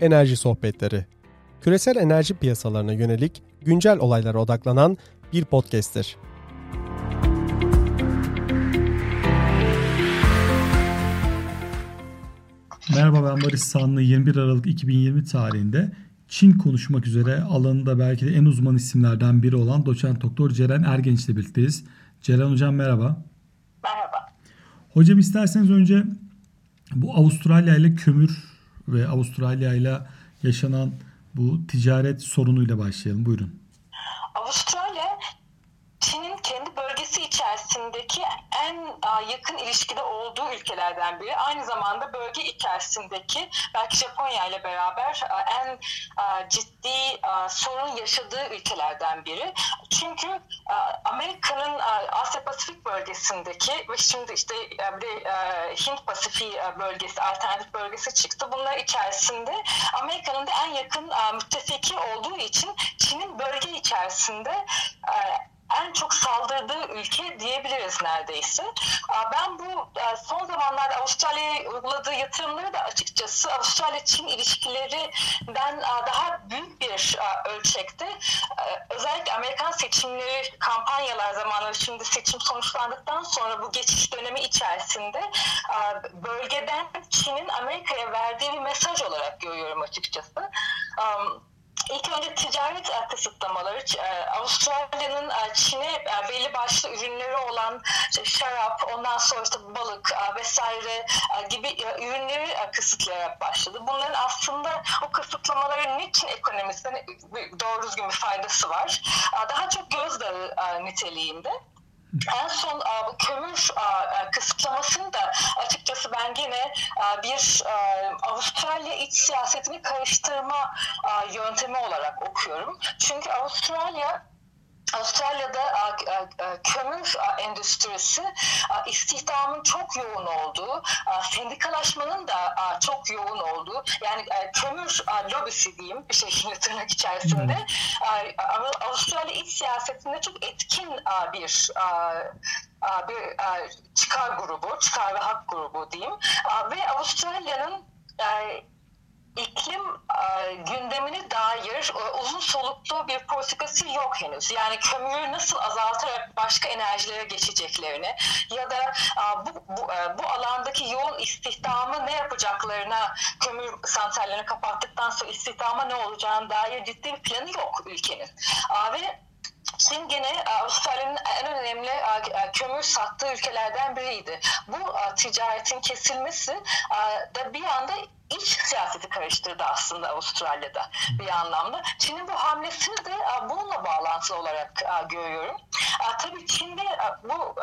Enerji Sohbetleri. Küresel enerji piyasalarına yönelik güncel olaylara odaklanan bir podcast'tir. Merhaba ben Barış Sanlı 21 Aralık 2020 tarihinde Çin konuşmak üzere alanında belki de en uzman isimlerden biri olan doçent doktor Ceren Ergenç ile birlikteyiz. Ceren hocam merhaba. Merhaba. Hocam isterseniz önce bu Avustralya ile kömür ve Avustralya ile yaşanan bu ticaret sorunuyla başlayalım. Buyurun. Avustralya Çin'in kendi bölgesi içerisindeki en yakın ilişkide olduğu ülkelerden biri. Aynı zamanda bölge içerisindeki belki Japonya ile beraber en ciddi sorun yaşadığı ülkelerden biri. Çünkü Amerika'nın Asya Pasifik bölgesindeki ve şimdi işte bir Hint Pasifik bölgesi, alternatif bölgesi çıktı. Bunlar içerisinde Amerika'nın da en yakın müttefiki olduğu için Çin'in bölge içerisinde en çok saldırdığı ülke diyebiliriz neredeyse. Ben bu son zamanlarda Avustralya'ya uyguladığı yatırımları da açıkçası Avustralya-Çin ilişkilerinden daha büyük bir ölçekte özellikle Amerikan seçimleri kampanyalar zamanları şimdi seçim sonuçlandıktan sonra bu geçiş dönemi içerisinde bölgeden Çin'in Amerika'ya verdiği bir mesaj olarak görüyorum açıkçası. İlk önce ticaret kısıtlamaları, Avustralya'nın Çin'e belli başlı ürünleri olan şarap, ondan sonra işte balık vesaire gibi ürünleri kısıtlayarak başladı. Bunların aslında o kısıtlamaların niçin ekonomisine doğru düzgün bir faydası var. Daha çok gözdağı niteliğinde. En son bu kömür kısıtlamasını da açıkçası ben yine bir Avustralya iç siyasetini karıştırma yöntemi olarak okuyorum. Çünkü Avustralya Avustralya'da kömür endüstrisi istihdamın çok yoğun olduğu, sendikalaşmanın da çok yoğun olduğu, yani kömür lobisi diyeyim bir şekilde tırnak içerisinde. Avustralya iç siyasetinde çok etkin bir bir çıkar grubu, çıkar ve hak grubu diyeyim. Ve Avustralya'nın iklim e, gündemine dair e, uzun soluklu bir politikası yok henüz. Yani kömürü nasıl azaltarak başka enerjilere geçeceklerini ya da e, bu, bu, e, bu alandaki yoğun istihdamı ne yapacaklarına kömür santrallerini kapattıktan sonra istihdama ne olacağına dair ciddi bir planı yok ülkenin. E, ve Çin gene Avustralya'nın en önemli kömür sattığı ülkelerden biriydi. Bu ticaretin kesilmesi da bir anda iç siyaseti karıştırdı aslında Avustralya'da bir anlamda. Çin'in bu hamlesini de bununla bağlantılı olarak görüyorum. Tabii Çin'de bu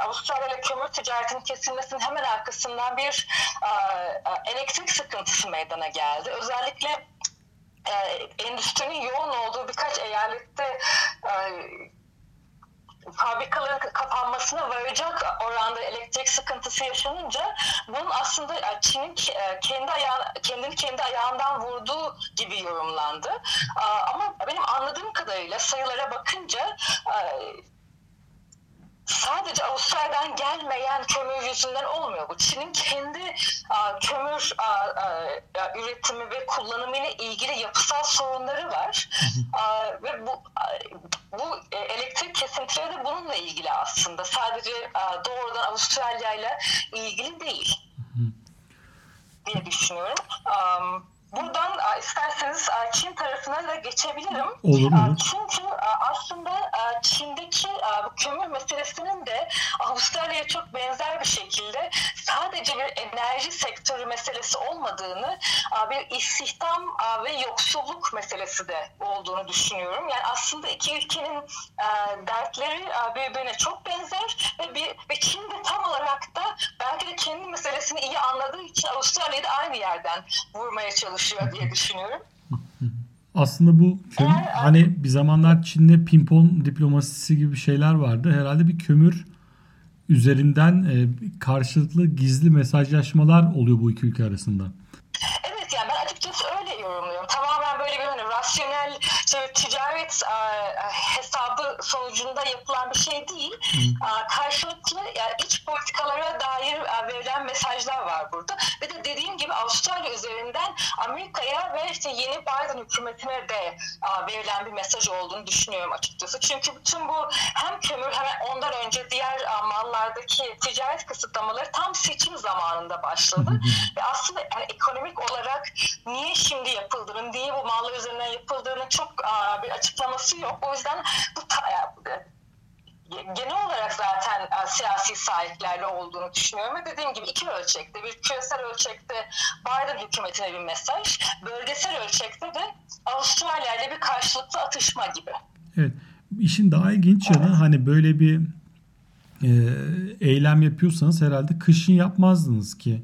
Avustralya ile kömür ticaretinin kesilmesinin hemen arkasından bir elektrik sıkıntısı meydana geldi. Özellikle endüstrinin yoğun olduğu birkaç eyalette fabrikaların kapanmasına varacak oranda elektrik sıkıntısı yaşanınca bunun aslında Çin'in kendi ayağı, kendini kendi ayağından vurduğu gibi yorumlandı. Ama benim anladığım kadarıyla sayılara bakınca sadece Avustralya'dan gelmeyen kömür yüzünden olmuyor bu. Çin'in kendi a, kömür a, a, üretimi ve kullanımı ile ilgili yapısal sorunları var. a, ve bu a, bu e, elektrik kesintileri de bununla ilgili aslında. Sadece a, doğrudan Avustralya ile ilgili değil diye düşünüyorum. Um, Buradan isterseniz Çin tarafına da geçebilirim. Olur mu? Çünkü aslında bu kömür meselesinin de Avustralya'ya çok benzer bir şekilde sadece bir enerji sektörü meselesi olmadığını, bir istihdam ve yoksulluk meselesi de olduğunu düşünüyorum. Yani aslında iki ülkenin dertleri birbirine çok benzer ve bir ve Çin de tam olarak da belki de kendi meselesini iyi anladığı için Avustralya'yı da aynı yerden vurmaya çalışıyor çalışıyor diye düşünüyorum. Aslında bu kömür, Eğer, hani bir zamanlar Çin'de pimpon diplomasisi gibi şeyler vardı. Herhalde bir kömür üzerinden e, karşılıklı gizli mesajlaşmalar oluyor bu iki ülke arasında. Evet yani ben açıkçası öyle yorumluyorum. Tamamen böyle bir hani rasyonel işte, ticaret e, hesabı sonucunda yapılan bir şey değil. Hı. Karşılıklı yani iç politikalara dair mesajlar var burada. Ve de dediğim gibi Avustralya üzerinden Amerika'ya ve işte yeni Biden hükümetine de verilen bir mesaj olduğunu düşünüyorum açıkçası. Çünkü bütün bu hem kömür hem ondan önce diğer mallardaki ticaret kısıtlamaları tam seçim zamanında başladı. ve aslında yani ekonomik olarak niye şimdi yapıldığını, niye bu mallar üzerinden yapıldığını çok bir açıklaması yok. O yüzden bu genel olarak zaten e, siyasi sahiplerle olduğunu düşünüyorum ve dediğim gibi iki ölçekte bir küresel ölçekte Biden hükümetine bir mesaj, bölgesel ölçekte de Avustralya ile bir karşılıklı atışma gibi. Evet. İşin daha ilginç yanı evet. hani böyle bir e, eylem yapıyorsanız herhalde kışın yapmazdınız ki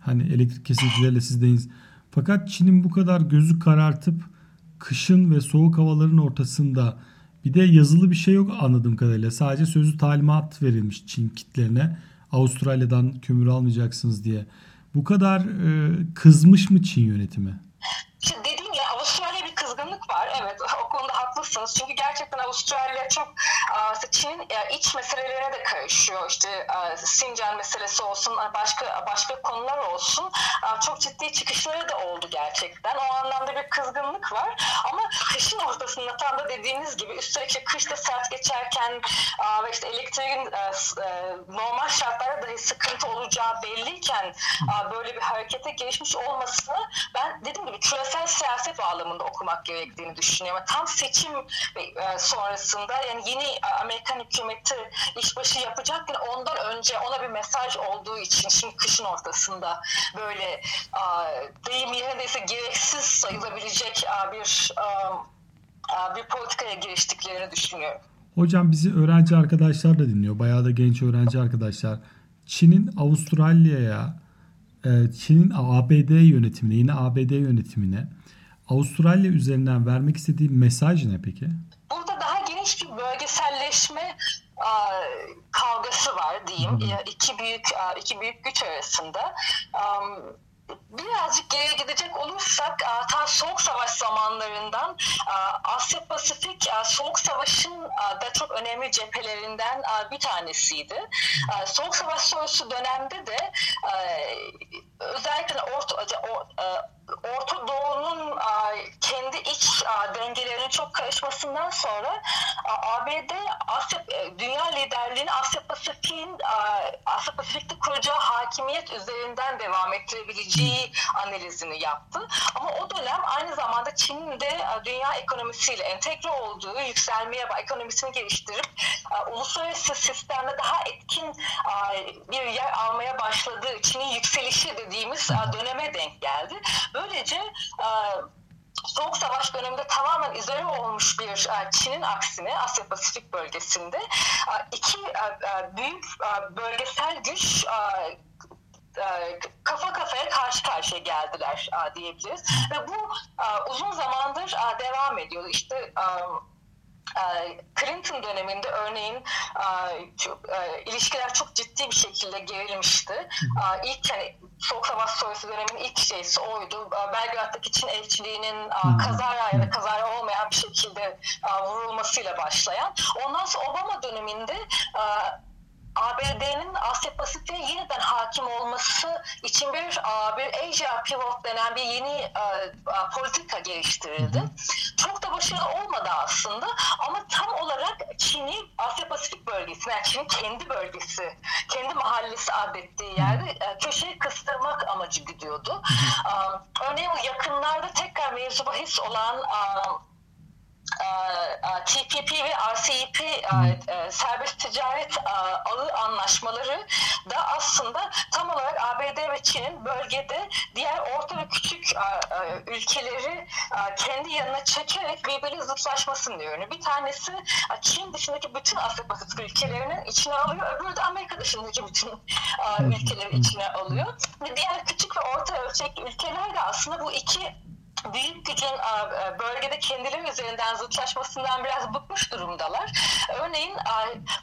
hani elektrik kesintileriyle sizdeyiz. Fakat Çin'in bu kadar gözü karartıp kışın ve soğuk havaların ortasında bir de yazılı bir şey yok anladığım kadarıyla. Sadece sözlü talimat verilmiş Çin kitlerine. Avustralya'dan kömür almayacaksınız diye. Bu kadar e, kızmış mı Çin yönetimi? Şimdi dediğim ya Avustralya bir kızgınlık var. Evet o konuda haklısınız. Çünkü gerçekten Avustralya çok Çin'in iç meselelerine de karışıyor. İşte Sincan meselesi olsun, başka başka konular olsun. Çok ciddi çıkışları da oldu gerçekten. O anlamda bir kızgınlık var. Ama kışın ortasında tam da dediğiniz gibi üstelik kışta sert geçerken ve işte elektriğin normal şartlarda dahi sıkıntı olacağı belliyken böyle bir harekete geçmiş olmasını ben dediğim gibi küresel siyaset bağlamında okumak gerektiğini düşünüyorum. Tam seçim sonrasında yani yeni Amerikan hükümeti işbaşı yapacakken ondan önce ona bir mesaj olduğu için şimdi kışın ortasında böyle deyim yerindeyse gereksiz sayılabilecek bir bir politikaya giriştiklerini düşünüyorum. Hocam bizi öğrenci arkadaşlar da dinliyor. Bayağı da genç öğrenci arkadaşlar. Çin'in Avustralya'ya, e, Çin'in ABD yönetimine, yine ABD yönetimine Avustralya üzerinden vermek istediği mesaj ne peki? Burada daha geniş bir bölgeselleşme kavgası var diyeyim. Hı hı. İki büyük iki büyük güç arasında. Birazcık geriye gidecek olursak ta Soğuk Savaş zamanlarından Asya Pasifik Soğuk Savaş'ın da çok önemli cephelerinden bir tanesiydi. Soğuk Savaş sonrası dönemde de özellikle Orta, Orta Doğu'nun kendi iç dengelerinin çok karışmasından sonra ABD Asya e, dünya liderliğini Asya Pasifik'in Asya Pasifik'te kuracağı hakimiyet üzerinden devam ettirebileceği analizini yaptı. Ama o dönem aynı zamanda Çin'in de dünya ekonomisiyle entegre olduğu, yükselmeye, ekonomisini geliştirip uluslararası sistemde daha etkin bir yer almaya başladığı Çin'in yükselişi dediğimiz döneme denk geldi. Böylece e, Soğuk Savaş döneminde tamamen izole olmuş bir e, Çin'in aksine Asya Pasifik bölgesinde e, iki büyük bölgesel güç kafa kafaya karşı karşıya geldiler diyebiliriz. Ve bu uzun zamandır devam ediyor. İşte Clinton döneminde örneğin ilişkiler çok ciddi bir şekilde gerilmişti. İlk hani Soğuk Savaş sonrası dönemin ilk şeysi oydu. Belgrad'daki Çin elçiliğinin kazara ya da kazara olmayan bir şekilde vurulmasıyla başlayan. Ondan sonra Obama döneminde ABD'nin Asya Pasifik'e yeniden hakim olması için bir bir Asia Pivot denen bir yeni politika geliştirildi. Çok da başarılı olmadı aslında ama tam olarak Çin'i Asya Pasifik bölgesine, yani Çin'in kendi bölgesi, kendi mahallesi adettiği yerde köşeye kıstırmak amacı gidiyordu. Örneğin yakınlarda tekrar mevzu bahis olan TPP ve RCEP e, serbest ticaret ağı anlaşmaları da aslında tam olarak ABD ve Çin'in bölgede diğer orta ve küçük ülkeleri kendi yanına çekerek birbiriyle zıtlaşmasını diyor. Bir tanesi Çin dışındaki bütün Asya Pasifik ülkelerinin içine alıyor. Öbürü de Amerika dışındaki bütün ülkeleri içine alıyor. Ve diğer küçük ve orta ölçekli ülkeler de aslında bu iki büyük gücün e, bölgede kendileri üzerinden zıtlaşmasından biraz bıkmış durumdalar. Örneğin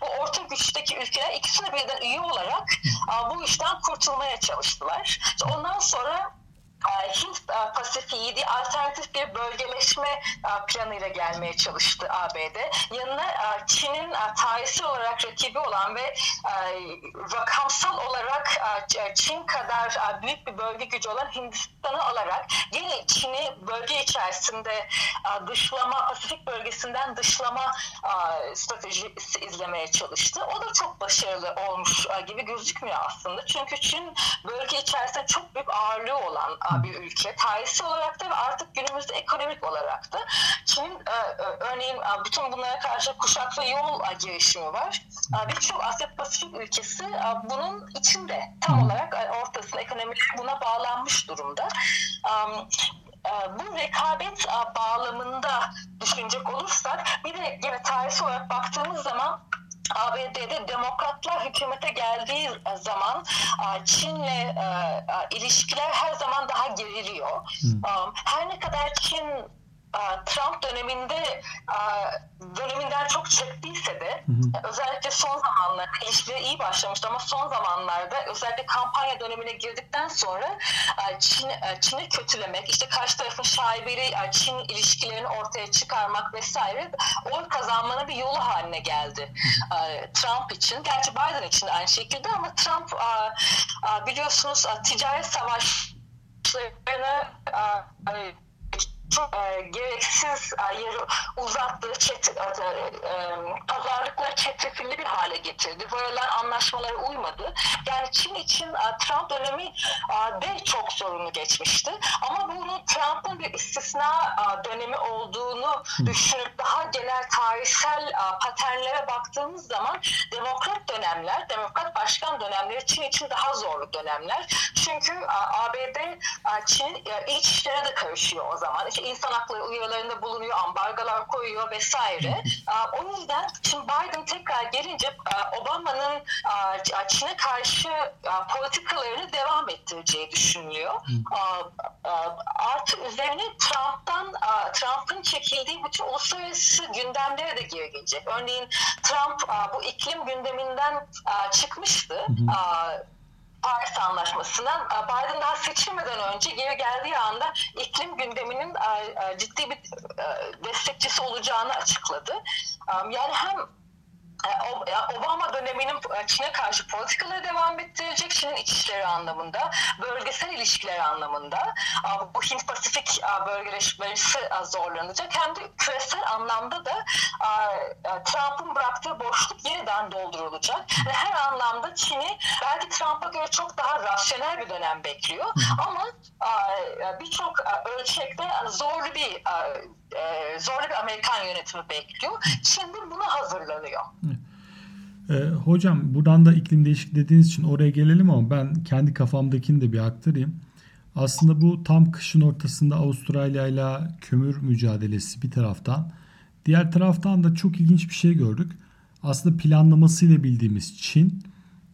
bu orta güçteki ülkeler ikisine birden üye olarak bu işten kurtulmaya çalıştılar. Ondan sonra Hint Pasifik'i alternatif bir bölgeleşme planıyla gelmeye çalıştı ABD. Yanına Çin'in tarihsel olarak rakibi olan ve rakamsal olarak Çin kadar büyük bir bölge gücü olan Hindistan'ı alarak yine Çin'i bölge içerisinde dışlama, Pasifik bölgesinden dışlama stratejisi izlemeye çalıştı. O da çok başarılı olmuş gibi gözükmüyor aslında. Çünkü Çin bölge içerisinde çok büyük ağırlığı olan bir ülke. Tarihsel olarak da ve artık günümüzde ekonomik olarak da. Çin'in örneğin bütün bunlara karşı kuşaklı yol girişimi var. Birçok Asya Pasifik ülkesi bunun içinde tam olarak ortasında ekonomi buna bağlanmış durumda. Bu rekabet bağlamında düşünecek olursak bir de yine tarihsel olarak baktığımız zaman ABD'de demokratlar hükümete geldiği zaman Çin'le ilişkiler her zaman daha geriliyor. Hmm. Her ne kadar Çin Trump döneminde döneminden çok çektiyse de hı hı. özellikle son zamanlarda ilişkileri iyi başlamıştı ama son zamanlarda özellikle kampanya dönemine girdikten sonra Çin, Çin'i kötülemek, işte karşı tarafın şaibeli Çin ilişkilerini ortaya çıkarmak vesaire oy kazanmanın bir yolu haline geldi Trump için. Gerçi Biden için de aynı şekilde ama Trump biliyorsunuz ticaret savaşlarını çok e, gereksiz e, yeri uzattığı çet, e, e, pazarlıkları çetrefilli bir hale getirdi. Varılan anlaşmalara uymadı. Yani Çin için e, Trump dönemi e, de çok sorunlu geçmişti. Ama bunu Trump'ın bir istisna e, dönemi olduğunu düşünüp daha genel tarihsel e, paternlere baktığımız zaman demokrat dönemler, demokrat başkan dönemleri Çin için daha zorlu dönemler. Çünkü e, ABD e, Çin iç işlere de karışıyor o zaman. İşte insan hakları uyarılarında bulunuyor, ambargalar koyuyor vesaire. o yüzden şimdi Biden tekrar gelince Obama'nın Çin'e karşı politikalarını devam ettireceği düşünülüyor. Artı üzerine Trump'tan Trump'ın çekildiği bütün uluslararası gündemlere de geri gelecek. Örneğin Trump bu iklim gündeminden çıkmıştı. Hı hı Paris Anlaşması'ndan e, Biden daha seçilmeden önce geri geldiği anda iklim gündeminin ciddi bir destekçisi olacağını açıkladı. Yani hem Obama döneminin Çin'e karşı politikaları devam ettirecek Çin'in iç işleri anlamında, bölgesel ilişkiler anlamında. Bu Hint Pasifik bölgeleşmesi zorlanacak. Hem de küresel anlamda da Trump'ın bıraktığı boşluk yeniden doldurulacak. Ve her anlamda Çin'i belki Trump'a göre çok daha rasyonel bir dönem bekliyor. Ama birçok ölçekte zorlu bir zorlu bir Amerikan yönetimi bekliyor. Şimdi buna hazırlanıyor. E, hocam buradan da iklim değişikliği dediğiniz için oraya gelelim ama ben kendi kafamdakini de bir aktarayım. Aslında bu tam kışın ortasında Avustralya ile kömür mücadelesi bir taraftan. Diğer taraftan da çok ilginç bir şey gördük. Aslında planlamasıyla bildiğimiz Çin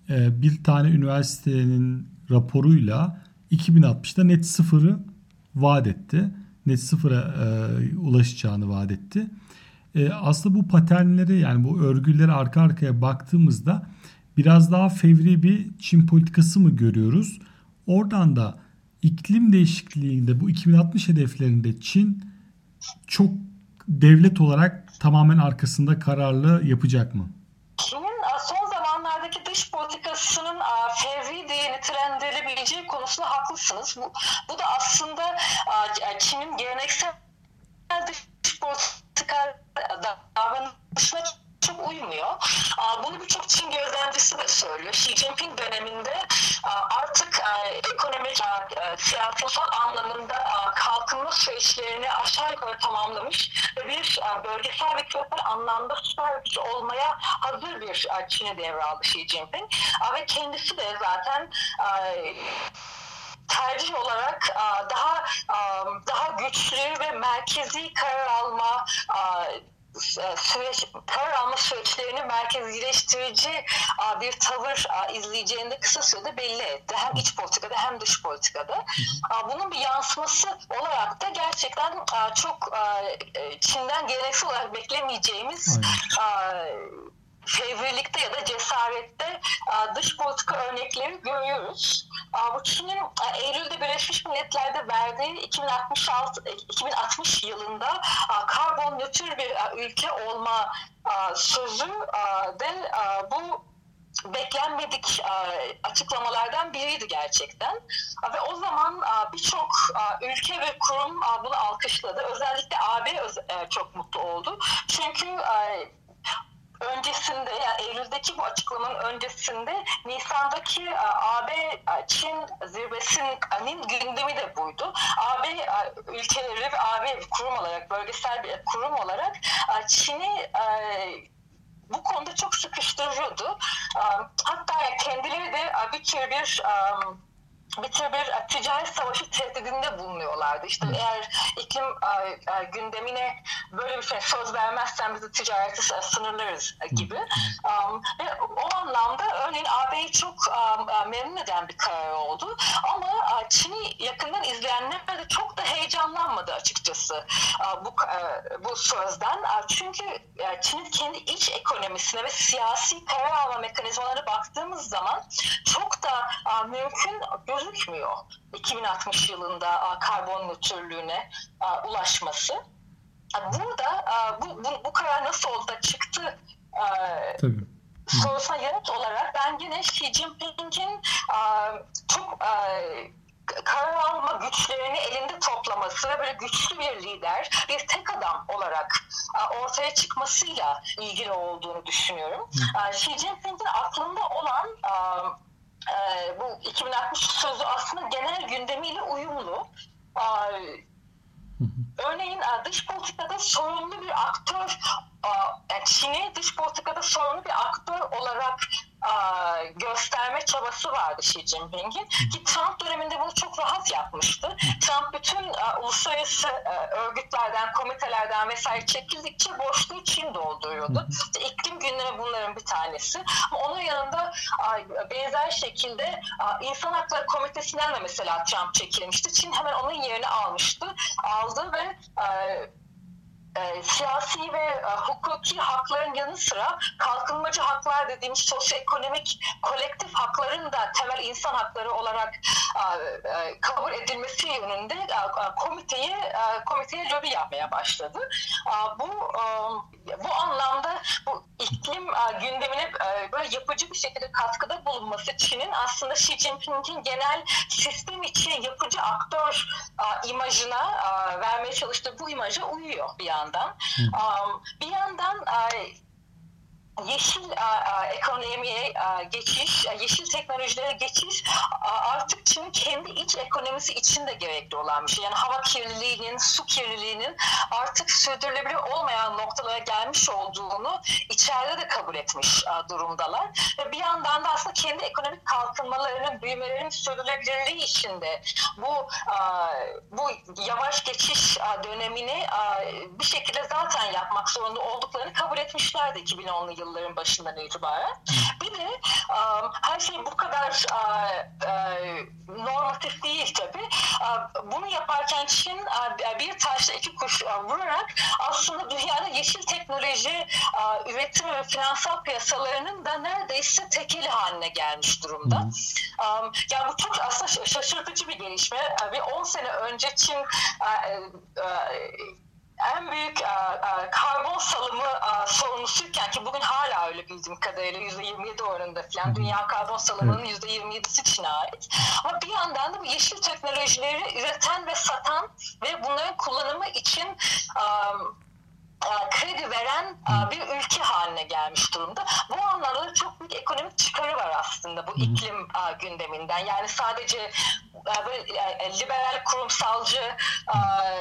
e, bir tane üniversitenin raporuyla 2060'da net sıfırı vaat etti. Net sıfıra e, ulaşacağını vaat etti. E, aslında bu paternleri yani bu örgüleri arka arkaya baktığımızda biraz daha fevri bir Çin politikası mı görüyoruz? Oradan da iklim değişikliğinde bu 2060 hedeflerinde Çin çok devlet olarak tamamen arkasında kararlı yapacak mı? Çin'in son zamanlardaki dış politikasının fevri diye nitelendirilebileceği konusunda haklısınız. Bu, bu da aslında Çin'in geleneksel dış politika davranışına çok uymuyor. Bunu birçok Çin gözlemcisi de söylüyor. Xi Jinping döneminde artık ekonomik, siyasal anlamında kalkınma süreçlerini aşağı yukarı tamamlamış ve bir bölgesel ve küresel anlamda süper güç olmaya hazır bir Çin'e devraldı Xi Jinping. Ve kendisi de zaten tercih olarak daha daha güçlü ve merkezi karar alma süreç, karar alma süreçlerini merkezileştirici bir tavır izleyeceğini de kısa sürede belli etti. Hem iç politikada hem dış politikada. Bunun bir yansıması olarak da gerçekten çok Çin'den geleneksel olarak beklemeyeceğimiz fevrilikte ya da cesarette dış politika örnekleri görüyoruz. Bu Çin'in Eylül'de Birleşmiş Milletler'de verdiği 2066 2060 yılında karbon nötr bir ülke olma sözü de bu beklenmedik açıklamalardan biriydi gerçekten. Ve o zaman birçok ülke ve kurum bunu alkışladı. Özellikle AB e, çok mutlu oldu. Çünkü öncesinde yani Eylül'deki bu açıklamanın öncesinde Nisan'daki AB Çin zirvesinin gündemi de buydu. AB ülkeleri ve AB kurum olarak bölgesel bir kurum olarak Çin'i bu konuda çok sıkıştırıyordu. Hatta kendileri de bir tür bir bir tür bir ticaret savaşı tehdidinde bulunuyorlardı. İşte Hı. eğer iklim a, gündemine böyle bir şey söz vermezsen bizi ticareti sınırlarız gibi. Um, ve o anlamda örneğin AB'yi çok um, memnun eden bir karar oldu. Ama Çin'i yakından izleyenler de çok da heyecanlanmadı açıkçası uh, bu uh, bu sözden. Uh, çünkü Çin'in kendi iç ekonomisine ve siyasi karar alma mekanizmalarına baktığımız zaman çok da mümkün gözükmüyor 2060 yılında karbon nötrlüğüne ulaşması. Burada bu, bu, bu karar nasıl oldu da çıktı Tabii. sorusuna yanıt olarak ben yine Xi Jinping'in çok karar alma güçlerini elinde toplaması ve böyle güçlü bir lider, bir tek adam olarak ortaya çıkmasıyla ilgili olduğunu düşünüyorum. Xi Jinping'in aklında olan e, bu 2060 sözü aslında genel gündemiyle uyumlu. Örneğin dış politikada sorumlu bir aktör, e, Çin'i dış politikada sorumlu bir aktör olarak gösterme çabası vardı Xi Jinping'in ki Trump döneminde bunu çok rahat yapmıştı. Trump bütün uluslararası örgütlerden, komitelerden vesaire çekildikçe boşluğu Çin dolduruyordu. İşte iklim günleri bunların bir tanesi. Ama onun yanında benzer şekilde insan hakları komitesinden de mesela Trump çekilmişti. Çin hemen onun yerini almıştı. Aldı ve e, siyasi ve e, hukuki hakların yanı sıra kalkınmacı haklar dediğimiz sosyoekonomik kolektif hakların da temel insan hakları olarak e, e, kabul edilmesi yönünde e, e komiteyi e, komiteye lobi yapmaya başladı. E, bu e, bu anlamda bu iklim e, gündemine e, böyle yapıcı bir şekilde katkıda bulunması Çin'in aslında Xi Jinping'in genel sistem için yapıcı aktör e, imajına e, vermeye çalıştığı bu imaja uyuyor bir yandan. Um, bir yandan yeşil a, ekonomiye geçiş, yeşil teknolojilere geçiş artık Çin'in kendi iç ekonomisi için de gerekli olan bir şey. Yani hava kirliliğinin, su kirliliğinin artık sürdürülebilir olmayan noktalara gelmiş olduğunu içeride de kabul etmiş durumdalar. Ve bir yandan da aslında kendi ekonomik kalkınmalarının, büyümelerinin sürdürülebilirliği içinde bu bu yavaş geçiş dönemini bir şekilde zaten yapmak zorunda olduklarını kabul etmişlerdi 2010'lu yıllarda yılların başından itibaren. Bir de um, her şey bu kadar uh, uh, normatif değil tabii. Uh, bunu yaparken Çin uh, bir taşla iki kuş uh, vurarak aslında dünyada yeşil teknoloji uh, üretim ve finansal piyasalarının da neredeyse tekeli haline gelmiş durumda. Um, yani bu çok aslında şaşırtıcı bir gelişme. Uh, bir 10 sene önce Çin uh, uh, en büyük e, e, karbon salımı e, sorumlusuyken ki bugün hala öyle bildiğim kadarıyla %27 oranında falan. Dünya karbon salımının %27'si Çin'e ait. Ama bir yandan da bu yeşil teknolojileri üreten ve satan ve bunların kullanımı için e, kredi veren e, bir ülke haline gelmiş durumda. Bu anlamda çok büyük ekonomik çıkarı var aslında bu iklim e, gündeminden. Yani sadece böyle liberal kurumsalcı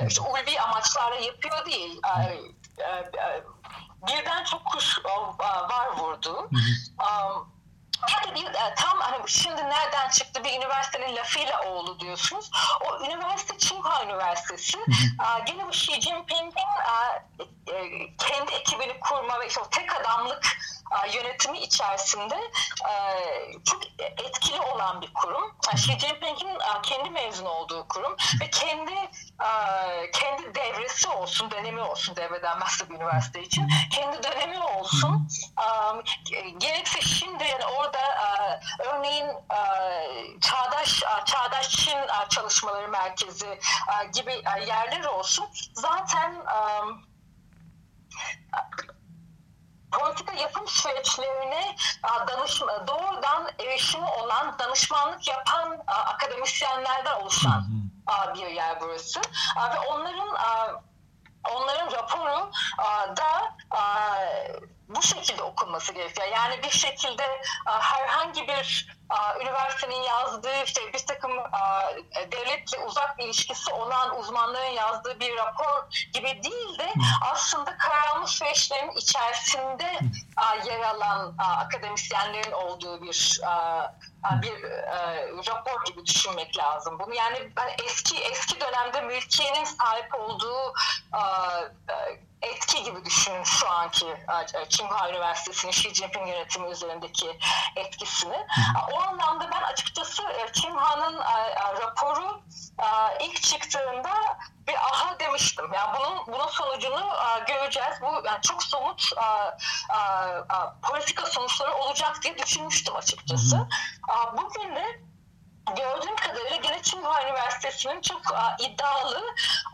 işte ulvi amaçlarla yapıyor değil. Birden çok kuş var vurdu. Ya da bir tam hani şimdi nereden çıktı bir üniversitenin lafıyla oldu diyorsunuz. O üniversite Tsinghua Üniversitesi. Gene bu Xi Jinping'in e, kendi ekibini kurma ve işte o tek adamlık yönetimi içerisinde çok etkili olan bir kurum. Xi Jinping'in kendi mezun olduğu kurum ve kendi kendi devresi olsun, dönemi olsun, devre denmezse bir üniversite için, kendi dönemi olsun. Gerekse şimdi yani orada örneğin Çağdaş Çağdaş Çin Çalışmaları Merkezi gibi yerler olsun. Zaten politika yapım süreçlerine danışma, doğrudan erişimi olan danışmanlık yapan akademisyenlerden oluşan bir yer burası. Ve onların onların raporu da bu şekilde okunması gerekiyor. Yani bir şekilde herhangi bir üniversitenin yazdığı işte bir takım devletle uzak ilişkisi olan uzmanların yazdığı bir rapor gibi değil de aslında kararlı süreçlerin içerisinde yer alan akademisyenlerin olduğu bir bir rapor gibi düşünmek lazım. Bunu yani ben eski eski dönemde mülkiyenin sahip olduğu etki gibi düşünün şu anki Tsinghua Üniversitesi'nin Xi Jinping yönetimi üzerindeki etkisini. Hı hı. O anlamda ben açıkçası Tsingha'nın raporu ilk çıktığında bir aha demiştim. Yani bunun bunun sonucunu göreceğiz. Bu yani çok somut politika sonuçları olacak diye düşünmüştüm açıkçası. Bugün de gördüğüm kadarıyla gene Tsinghua Üniversitesi'nin çok a, iddialı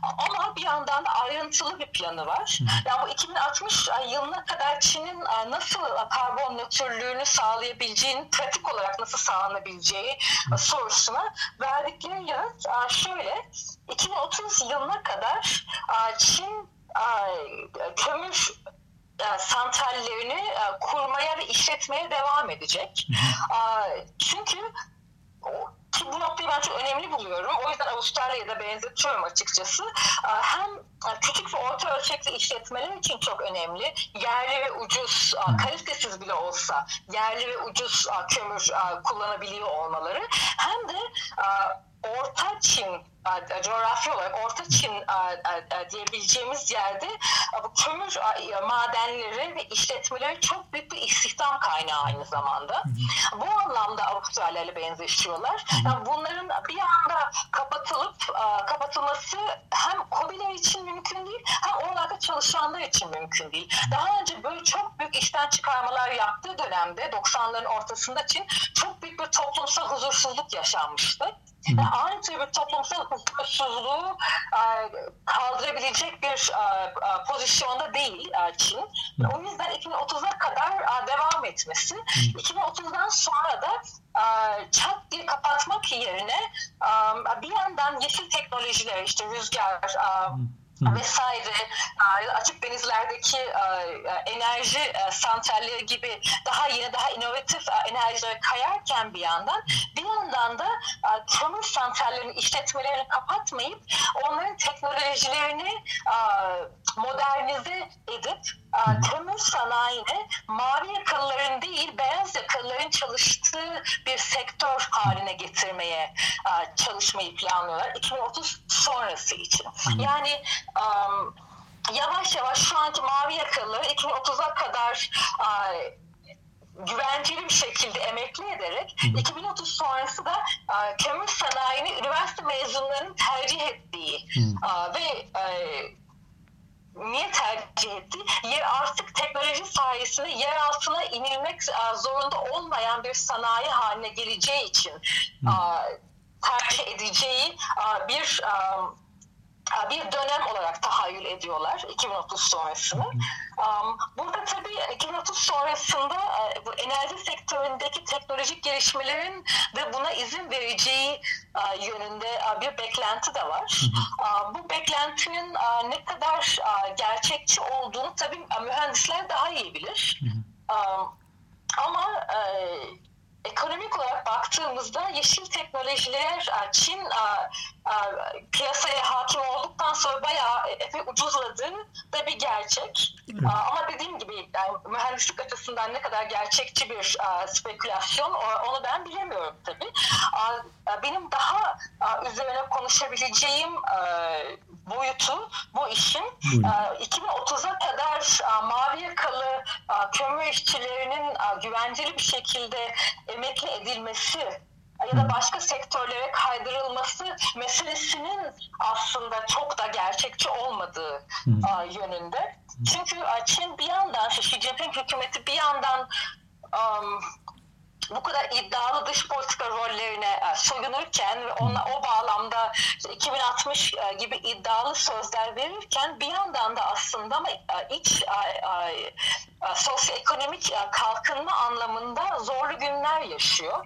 ama bir yandan da ayrıntılı bir planı var. Hı. Yani bu 2060 yılına kadar Çin'in nasıl karbon nötrlüğünü sağlayabileceğini, pratik olarak nasıl sağlanabileceği Hı. sorusuna verdikleri yanıt şöyle. 2030 yılına kadar Çin kömür santrallerini kurmaya ve işletmeye devam edecek. Hı. Çünkü bu noktayı ben çok önemli buluyorum. O yüzden Avustralya'ya da benzetiyorum açıkçası. Hem küçük ve orta ölçekli işletmeler için çok önemli. Yerli ve ucuz, kalitesiz bile olsa yerli ve ucuz kömür kullanabiliyor olmaları. Hem de Orta Çin coğrafi olarak Orta Çin diyebileceğimiz yerde bu kömür madenleri ve işletmeleri çok büyük bir istihdam kaynağı aynı zamanda. Bu anlamda Avustralya ile benzeşiyorlar. Yani bunların bir anda kapatılıp kapatılması hem kobiler için mümkün değil hem oralarda çalışanlar için mümkün değil. Daha önce böyle çok büyük işten çıkarmalar yaptığı dönemde 90'ların ortasında Çin çok büyük bir toplumsal huzursuzluk yaşanmıştı. Aynı tür bir toplumsal hukuksuzluğu e, kaldırabilecek bir e, e, pozisyonda değil Çin. O yüzden 2030'a kadar devam etmesi, 2030'dan sonra da çat diye kapatmak yerine bir yandan yeşil teknolojiler işte rüzgar, vesaire açık denizlerdeki enerji santralleri gibi daha yeni daha inovatif enerjilere kayarken bir yandan bir yandan da kömür santrallerini işletmelerini kapatmayıp onların teknolojilerini modernize edip kömür sanayine mavi yakalıların değil beyaz yakalıların çalıştığı bir sektör haline getirmeye çalışmayı planlıyorlar 2030 sonrası için. Yani yavaş yavaş şu anki mavi yakalı 2030'a kadar güvenceli bir şekilde emekli ederek hı 2030 sonrası da kömür sanayini üniversite mezunlarının tercih ettiği uh, ve uh, niye tercih etti? Yer artık teknoloji sayesinde yer altına inilmek zorunda olmayan bir sanayi haline geleceği için Hı. tercih edeceği bir bir dönem olarak tahayyül ediyorlar 2030 sonrasını. Burada tabii 2030 sonrasında e, bu enerji sektöründeki teknolojik gelişmelerin de buna izin vereceği e, yönünde bir beklenti de var. Bu beklentinin ne kadar gerçekçi olduğunu tabii mühendisler daha iyi bilir. Ama e, ekonomik olarak baktığımızda yeşil teknolojiler Çin piyasaya hakim olduktan sonra bayağı epey ucuzladı da bir gerçek. Evet. Ama dediğim gibi yani mühendislik açısından ne kadar gerçekçi bir spekülasyon onu ben bilemiyorum tabii. Benim daha üzerine konuşabileceğim boyutu bu işin Buyurun. 2030'a kadar mavi yakalı kömür işçilerinin güvenceli bir şekilde emekli edilmesi ya da başka sektörlere kaydırılması meselesinin aslında çok da gerçekçi olmadığı yönünde. Çünkü Çin bir yandan, Xi Jinping hükümeti bir yandan um, bu kadar iddialı dış politika rollerine e, soyunurken ve ona, o bağlamda 2060 e, gibi iddialı sözler verirken bir yandan da aslında ama e, iç sosyoekonomik kalkınma anlamında zorlu günler yaşıyor.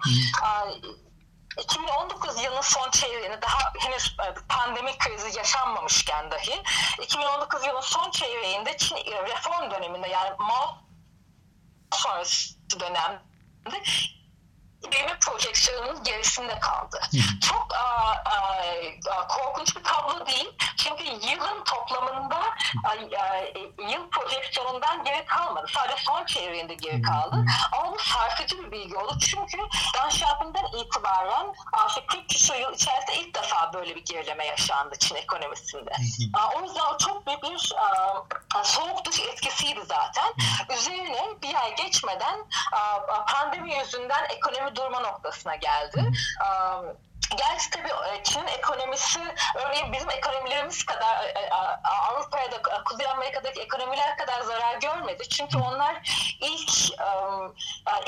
2019 yılının son çeyreğini daha henüz pandemi krizi yaşanmamışken dahi 2019 yılının son çeyreğinde Çin reform döneminde yani Mao sonrası dönemde büyüme projeksiyonunun gerisinde kaldı. Hı. Çok a, a, a, korkunç bir tablo değil. Çünkü yılın toplamında a, a, yıl projeksiyonundan geri kalmadı. Sadece son çeyreğinde geri kaldı. Hı. Ama bu sarkıcı bir bilgi oldu. Çünkü Dan Xiaoping'den itibaren artık 40 küsur yıl içerisinde ilk defa böyle bir gerileme yaşandı Çin ekonomisinde. A, o yüzden çok büyük bir soğuk dış etkisiydi zaten. Hı. Üzerine bir ay geçmeden pandemi yüzünden ekonomi durma noktasına geldi. Gerçi tabii e, Çin'in ekonomisi örneğin bizim ekonomilerimiz kadar e, e, Avrupa'ya da Kuzey Amerika'daki ekonomiler kadar zarar görmedi. Çünkü onlar ilk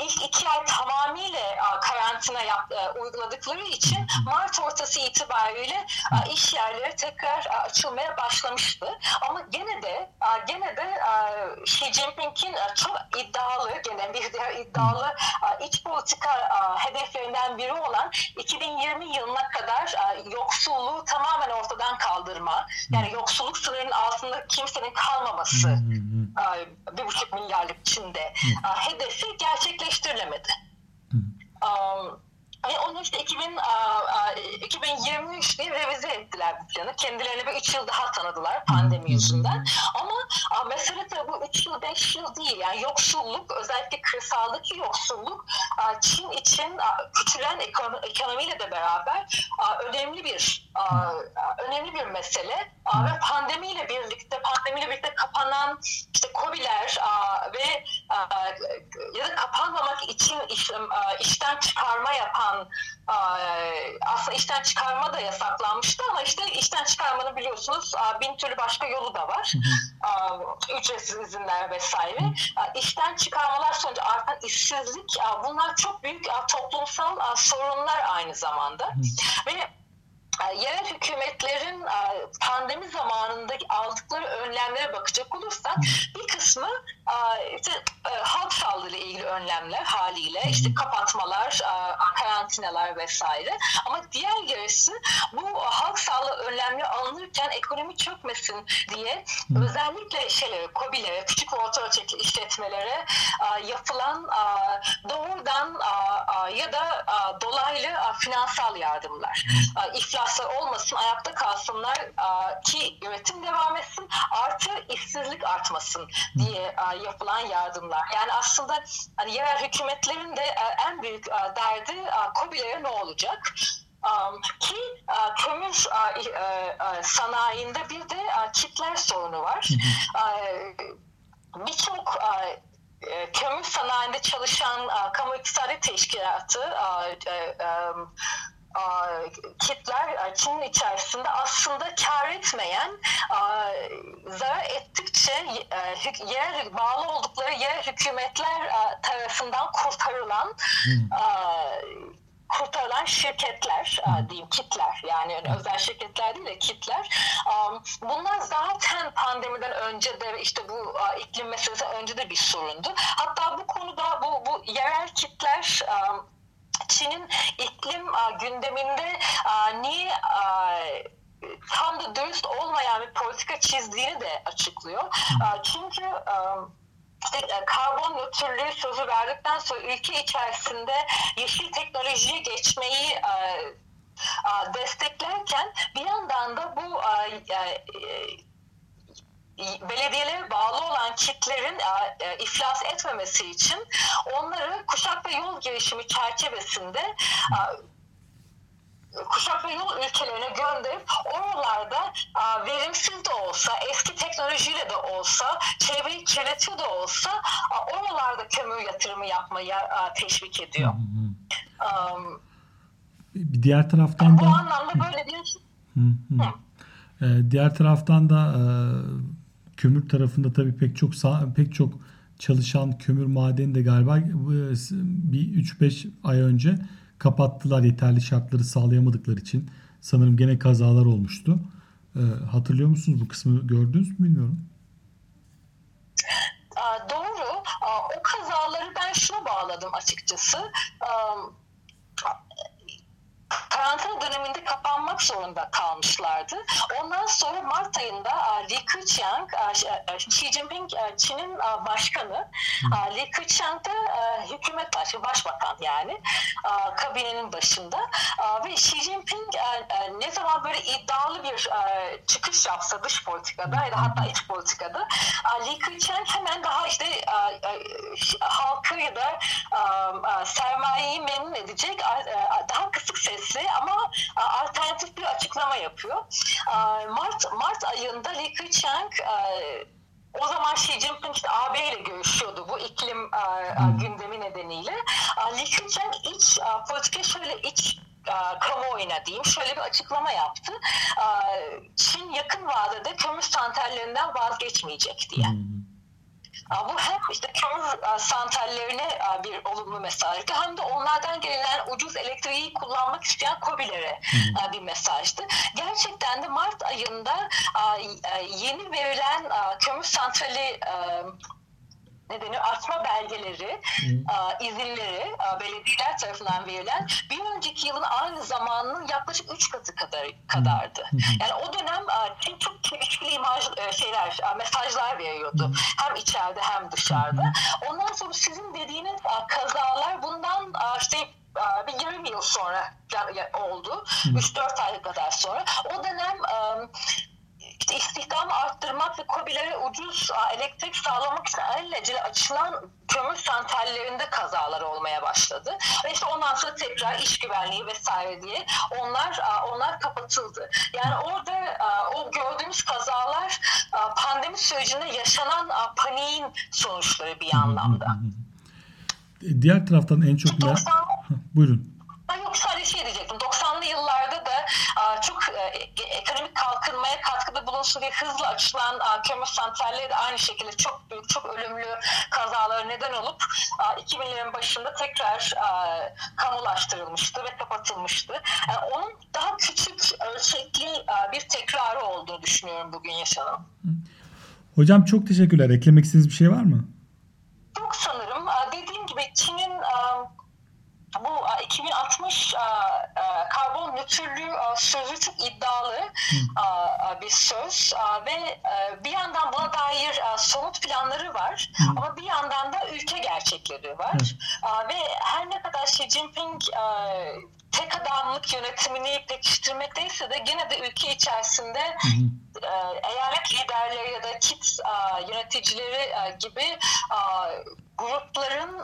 ilk iki ay tamamıyla karantina yap, uyguladıkları için Mart ortası itibariyle iş yerleri tekrar açılmaya başlamıştı. Ama gene de gene de Xi Jinping'in çok iddialı gene bir diğer iddialı iç politika hedeflerinden biri olan 2020 yılına kadar e, yoksulluğu tamamen ortadan kaldırma, yani yoksulluk sınırının altında kimsenin kalmaması e, bir buçuk milyarlık içinde e, hedefi gerçekleştirilemedi. Um, Hani onu işte 2000, a, 2023 diye revize ettiler bu planı. Kendilerine bir 3 yıl daha tanıdılar pandemi yüzünden. Ama mesele de bu 3 yıl 5 yıl değil. Yani yoksulluk özellikle kırsaldaki yoksulluk Çin için küçülen ekonomi, ekonomiyle de beraber önemli bir önemli bir mesele. Ve pandemiyle birlikte pandemiyle birlikte kapanan işte COBİ'ler ve ya da kapanmamak için iş, işten çıkarma yapan aslında işten çıkarma da yasaklanmıştı ama işte işten çıkarmanın biliyorsunuz bin türlü başka yolu da var. Ücretsiz izinler vesaire. İşten çıkarmalar sonucu artan işsizlik bunlar çok büyük toplumsal sorunlar aynı zamanda. Ve yerel hükümetlerin pandemi zamanındaki aldıkları önlemlere bakacak olursak bir kısmı işte halk sağlığı ile ilgili önlemler haliyle işte kapatmalar, karantinalar vesaire. Ama diğer yarısı bu halk sağlığı önlemleri alınırken ekonomi çökmesin diye özellikle şeylere, COBİ'lere, küçük ve orta ölçekli işletmelere yapılan doğrudan ya da dolaylı finansal yardımlar. İflaslar olmasın, ayakta kalsınlar ki üretim devam etsin, artı işsizlik artmasın diye yapılan yardımlar. Yani aslında hani yerel hükümetlerin de e, en büyük e, derdi COBİ'lere ne olacak? Ki kömür sanayinde bir de kitler sorunu var. Birçok kömür sanayinde çalışan kamu iktisadi teşkilatı kitler Çin'in içerisinde aslında kar etmeyen zarar ettikçe yer bağlı oldukları yer hükümetler tarafından kurtarılan hmm. kurtarılan şirketler hmm. diyeyim kitler yani özel şirketler değil de kitler bunlar zaten pandemiden önce de işte bu iklim meselesi önce de bir sorundu hatta bu konuda bu, bu yerel kitler Çin'in iklim gündeminde niye tam da dürüst olmayan bir politika çizdiğini de açıklıyor. Çünkü işte karbon nötrlüğü sözü verdikten sonra ülke içerisinde yeşil teknolojiye geçmeyi desteklerken bir yandan da bu belediyelere bağlı olan kitlerin e, e, iflas etmemesi için onları kuşak ve yol girişimi çerçevesinde e, kuşak ve yol ülkelerine gönderip oralarda verimsiz de olsa, eski teknolojiyle de olsa, çevreyi kirletiyor da olsa oralarda kömür yatırımı yapmaya teşvik ediyor. Um, Bir diğer taraftan da... Bu anlamda böyle bir... Hı, hı. Ee, diğer taraftan da kömür tarafında tabii pek çok pek çok çalışan kömür madeni de galiba bir 3-5 ay önce kapattılar yeterli şartları sağlayamadıkları için. Sanırım gene kazalar olmuştu. Ee, hatırlıyor musunuz bu kısmı gördünüz mü bilmiyorum. Doğru. O kazaları ben şuna bağladım açıkçası karantina döneminde kapanmak zorunda kalmışlardı. Ondan sonra Mart ayında Li Keqiang, Xi Jinping Çin'in başkanı, Li Keqiang da hükümet başı, başbakan yani kabinenin başında ve Xi Jinping ne zaman böyle iddialı bir çıkış yapsa dış politikada ya da hatta iç politikada Li Keqiang hemen daha işte halkı ya da sermayeyi memnun edecek daha kısık sesli ama alternatif bir açıklama yapıyor. Mart Mart ayında Li Keqiang o zaman Xi Jinping işte AB ile görüşüyordu bu iklim hmm. gündemi nedeniyle. Li Keqiang iç politika şöyle iç kamuoyuna diyeyim şöyle bir açıklama yaptı. Çin yakın vadede kömür santrallerinden vazgeçmeyecek diye. Hmm. Bu hem işte kömür santrallerine bir olumlu mesajdı hem de onlardan gelen ucuz elektriği kullanmak isteyen COBİ'lere bir mesajdı. Gerçekten de Mart ayında yeni verilen kömür santrali nedeni artma belgeleri, hmm. izinleri belediyeler tarafından verilen bir önceki yılın aynı zamanının yaklaşık 3 katı kadar kadardı. Yani o dönem Çin çok çelişkili imaj şeyler, mesajlar veriyordu. Hem içeride hem dışarıda. Ondan sonra sizin dediğiniz kazalar bundan işte bir 20 yıl sonra oldu. 3-4 ay kadar sonra. O dönem işte istihdamı arttırmak ve COBİ'lere ucuz elektrik sağlamak için alelacele açılan kömür santrallerinde kazalar olmaya başladı. Ve işte ondan sonra tekrar iş güvenliği vesaire diye onlar onlar kapatıldı. Yani orada o gördüğümüz kazalar pandemi sürecinde yaşanan paniğin sonuçları bir anlamda. Diğer taraftan en çok... 90... Buyurun. Yok sadece şey diyecektim. 90'lı yıllarda da çok e, ekonomik kalkınmaya katkıda bulunsun diye hızlı açılan kömür santralleri de aynı şekilde çok büyük, çok ölümlü kazalara neden olup 2000'lerin başında tekrar kamulaştırılmıştı ve kapatılmıştı. Yani onun daha küçük ölçekli bir tekrarı olduğunu düşünüyorum bugün yaşanan. Hocam çok teşekkürler. Eklemek istediğiniz bir şey var mı? Yok sanırım. Dediğim gibi Çin'in bu 2060 karbon nötrlüğü sözü çok iddialı Hı. bir söz ve bir yandan buna dair somut planları var Hı. ama bir yandan da ülke gerçekleri var Hı. ve her ne kadar Xi Jinping tek adamlık yönetimini pekiştirmekteyse de gene de ülke içerisinde. Eyalet liderleri ya da kit yöneticileri gibi grupların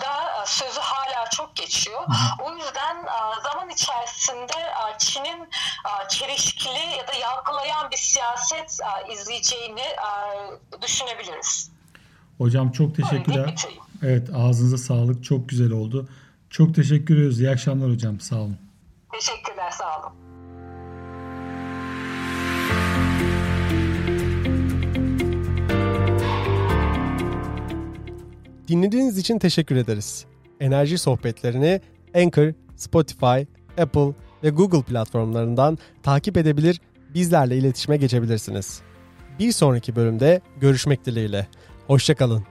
da sözü hala çok geçiyor. O yüzden zaman içerisinde Çin'in çelişkili ya da yalpalayan bir siyaset izleyeceğini düşünebiliriz. Hocam çok teşekkürler. Evet ağzınıza sağlık. Çok güzel oldu. Çok teşekkür ediyoruz. İyi akşamlar hocam. Sağ olun. Teşekkürler. Sağ olun. Dinlediğiniz için teşekkür ederiz. Enerji sohbetlerini Anchor, Spotify, Apple ve Google platformlarından takip edebilir, bizlerle iletişime geçebilirsiniz. Bir sonraki bölümde görüşmek dileğiyle. Hoşçakalın.